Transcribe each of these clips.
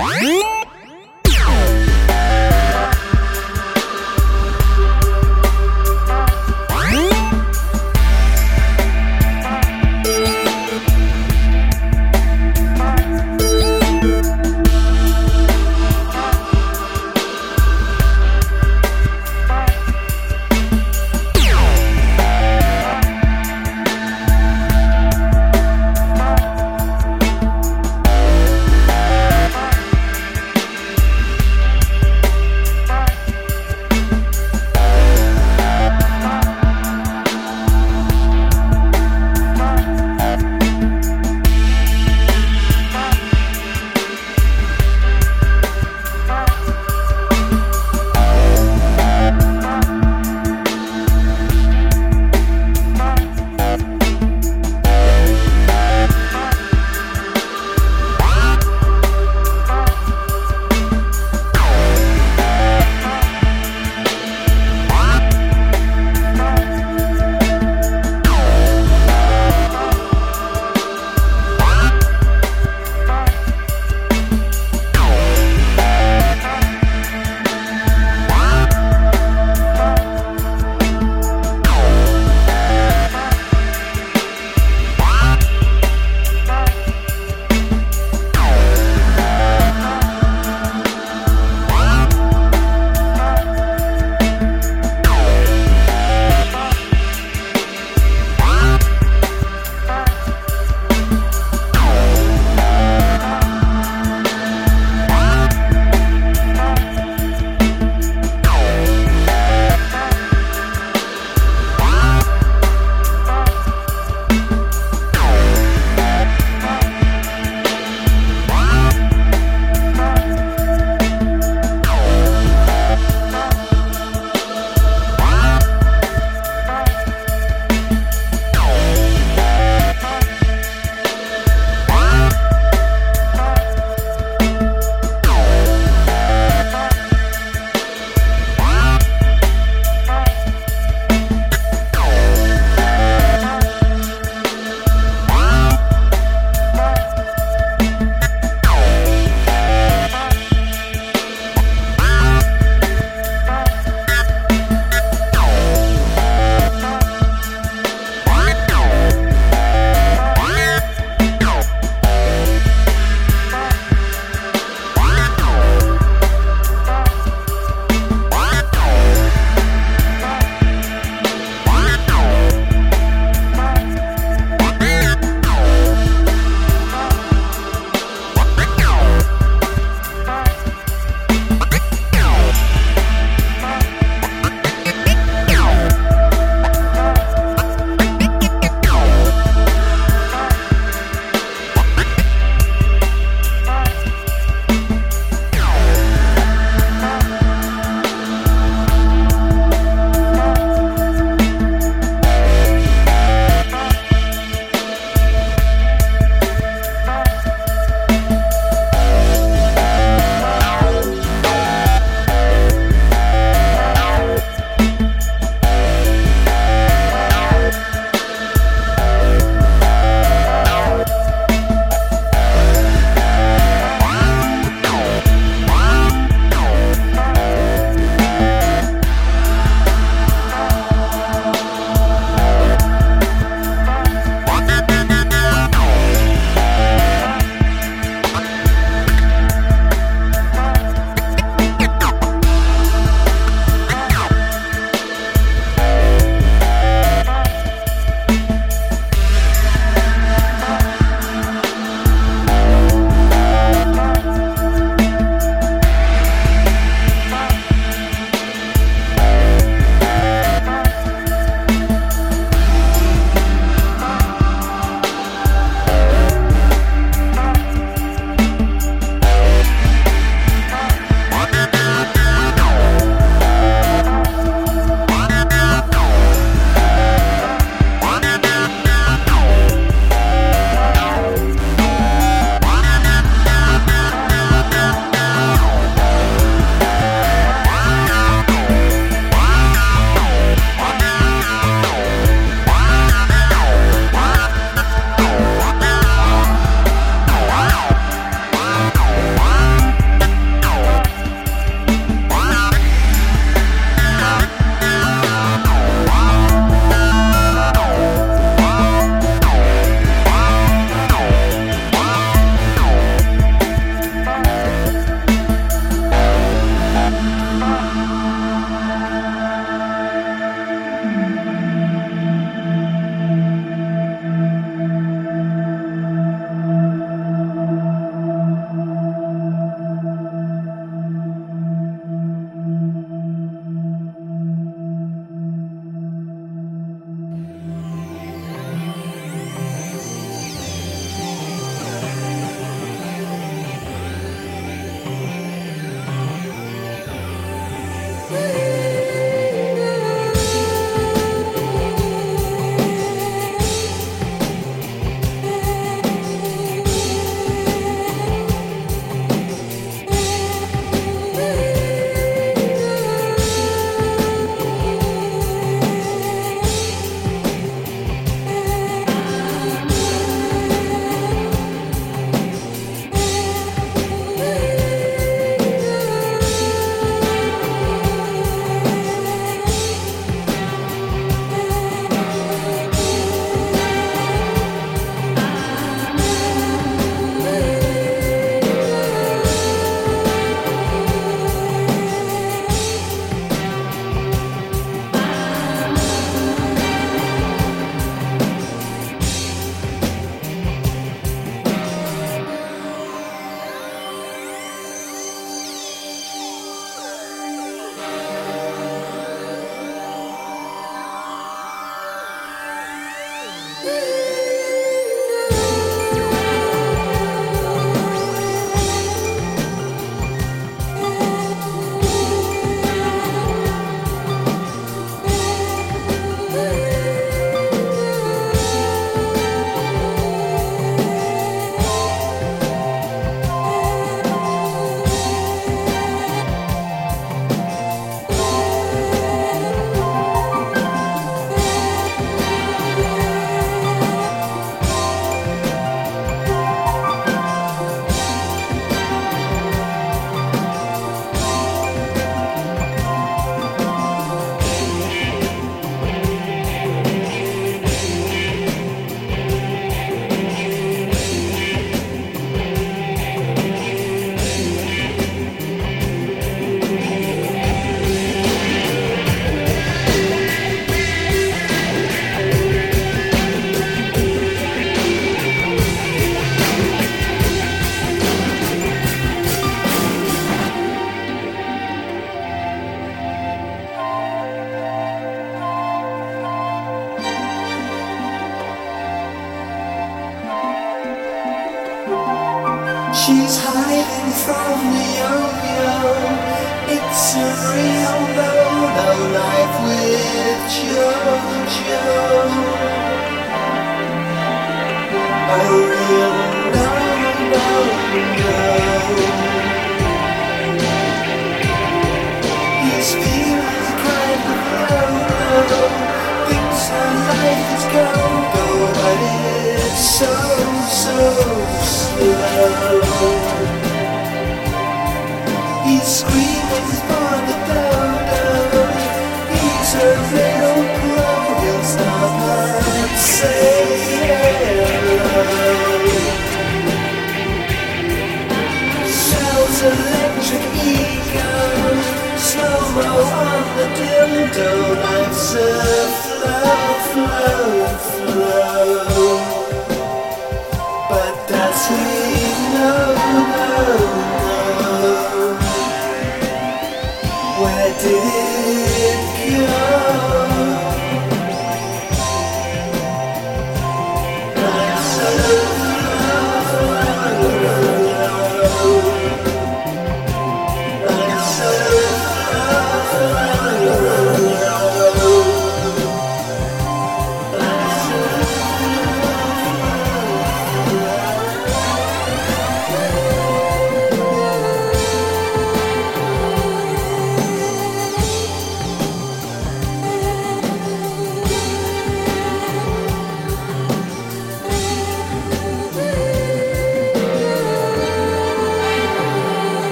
嗯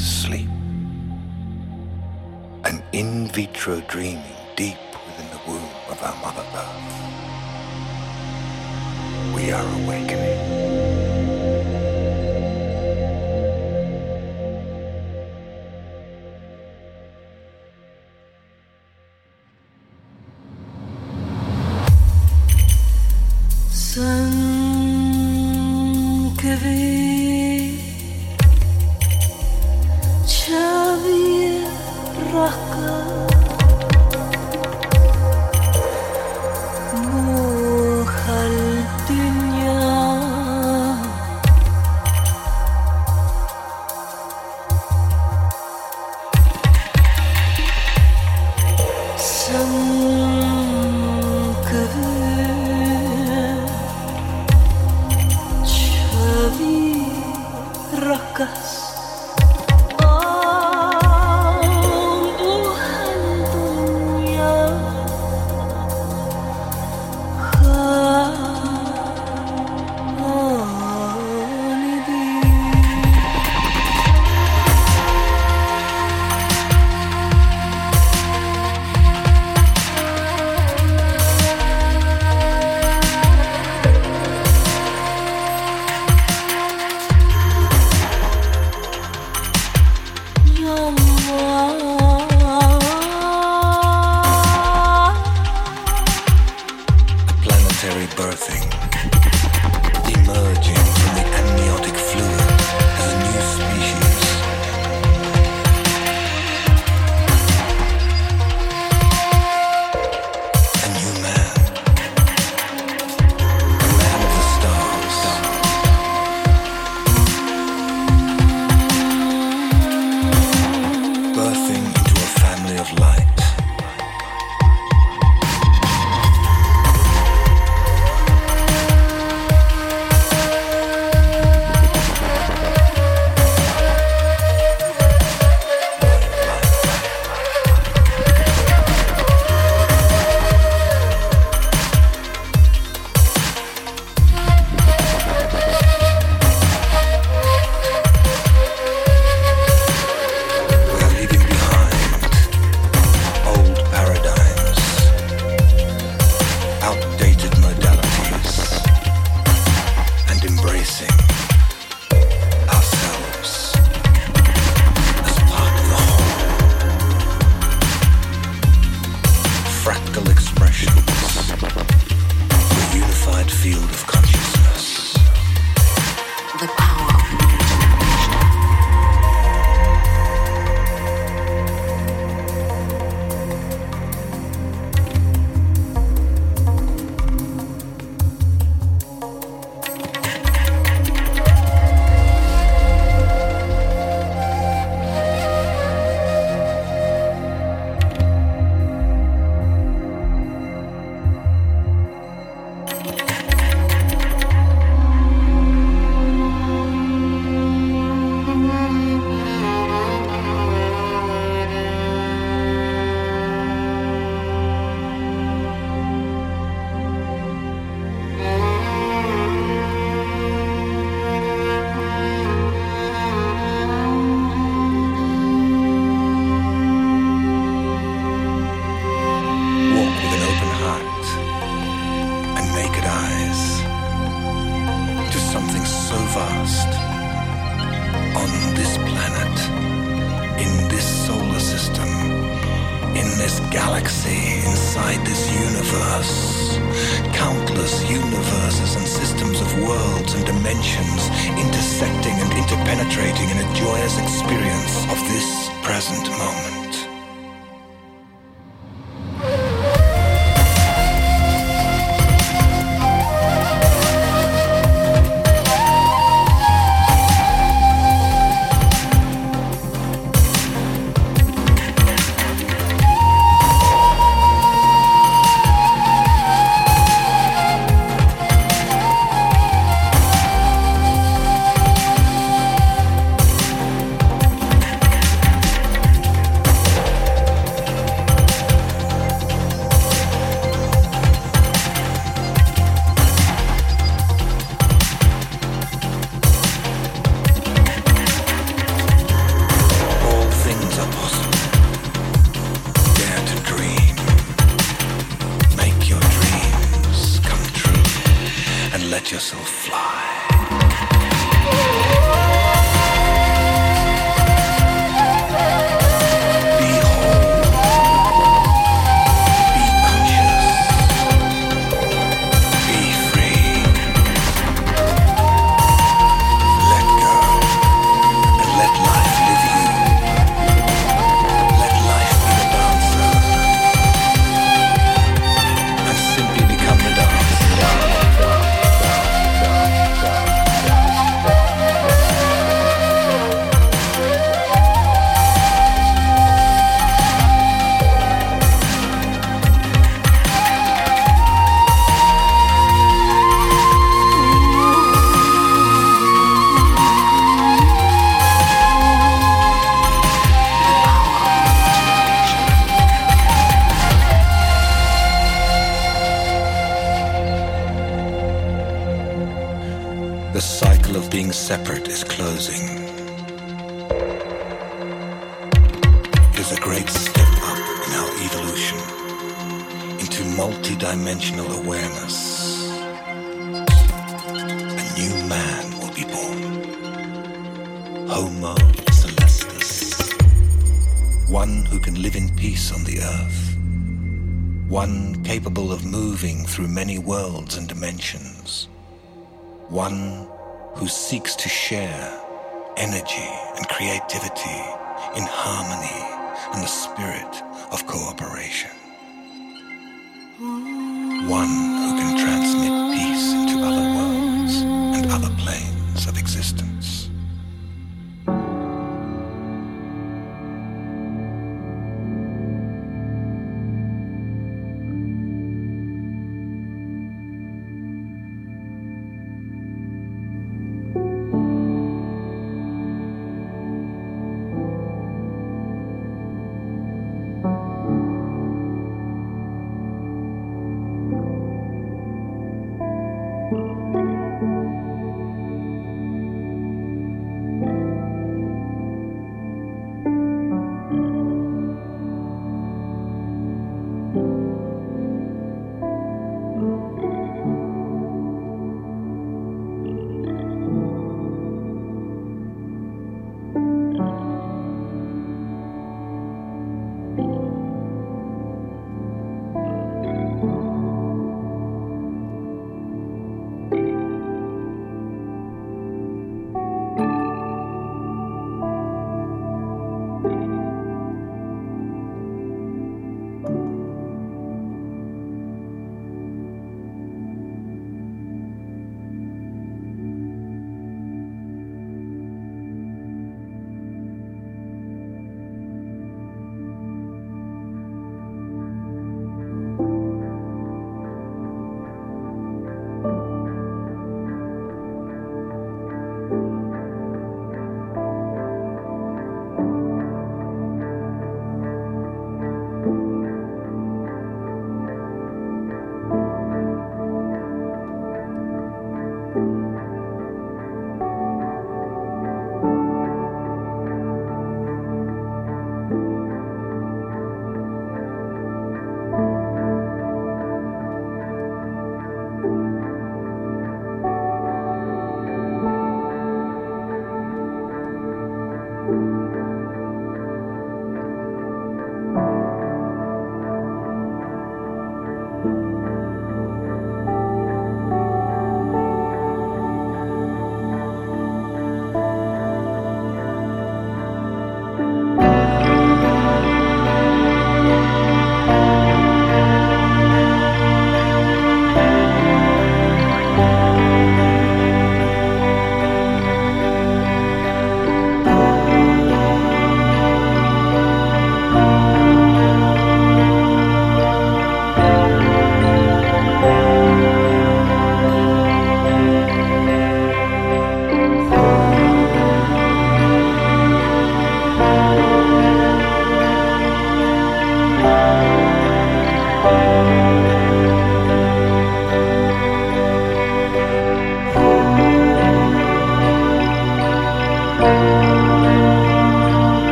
sleep. An in vitro dreaming deep within the womb of our mother earth. We are awake. field of consciousness. one who seeks to share energy and creativity in harmony and the spirit of cooperation. One who can transform.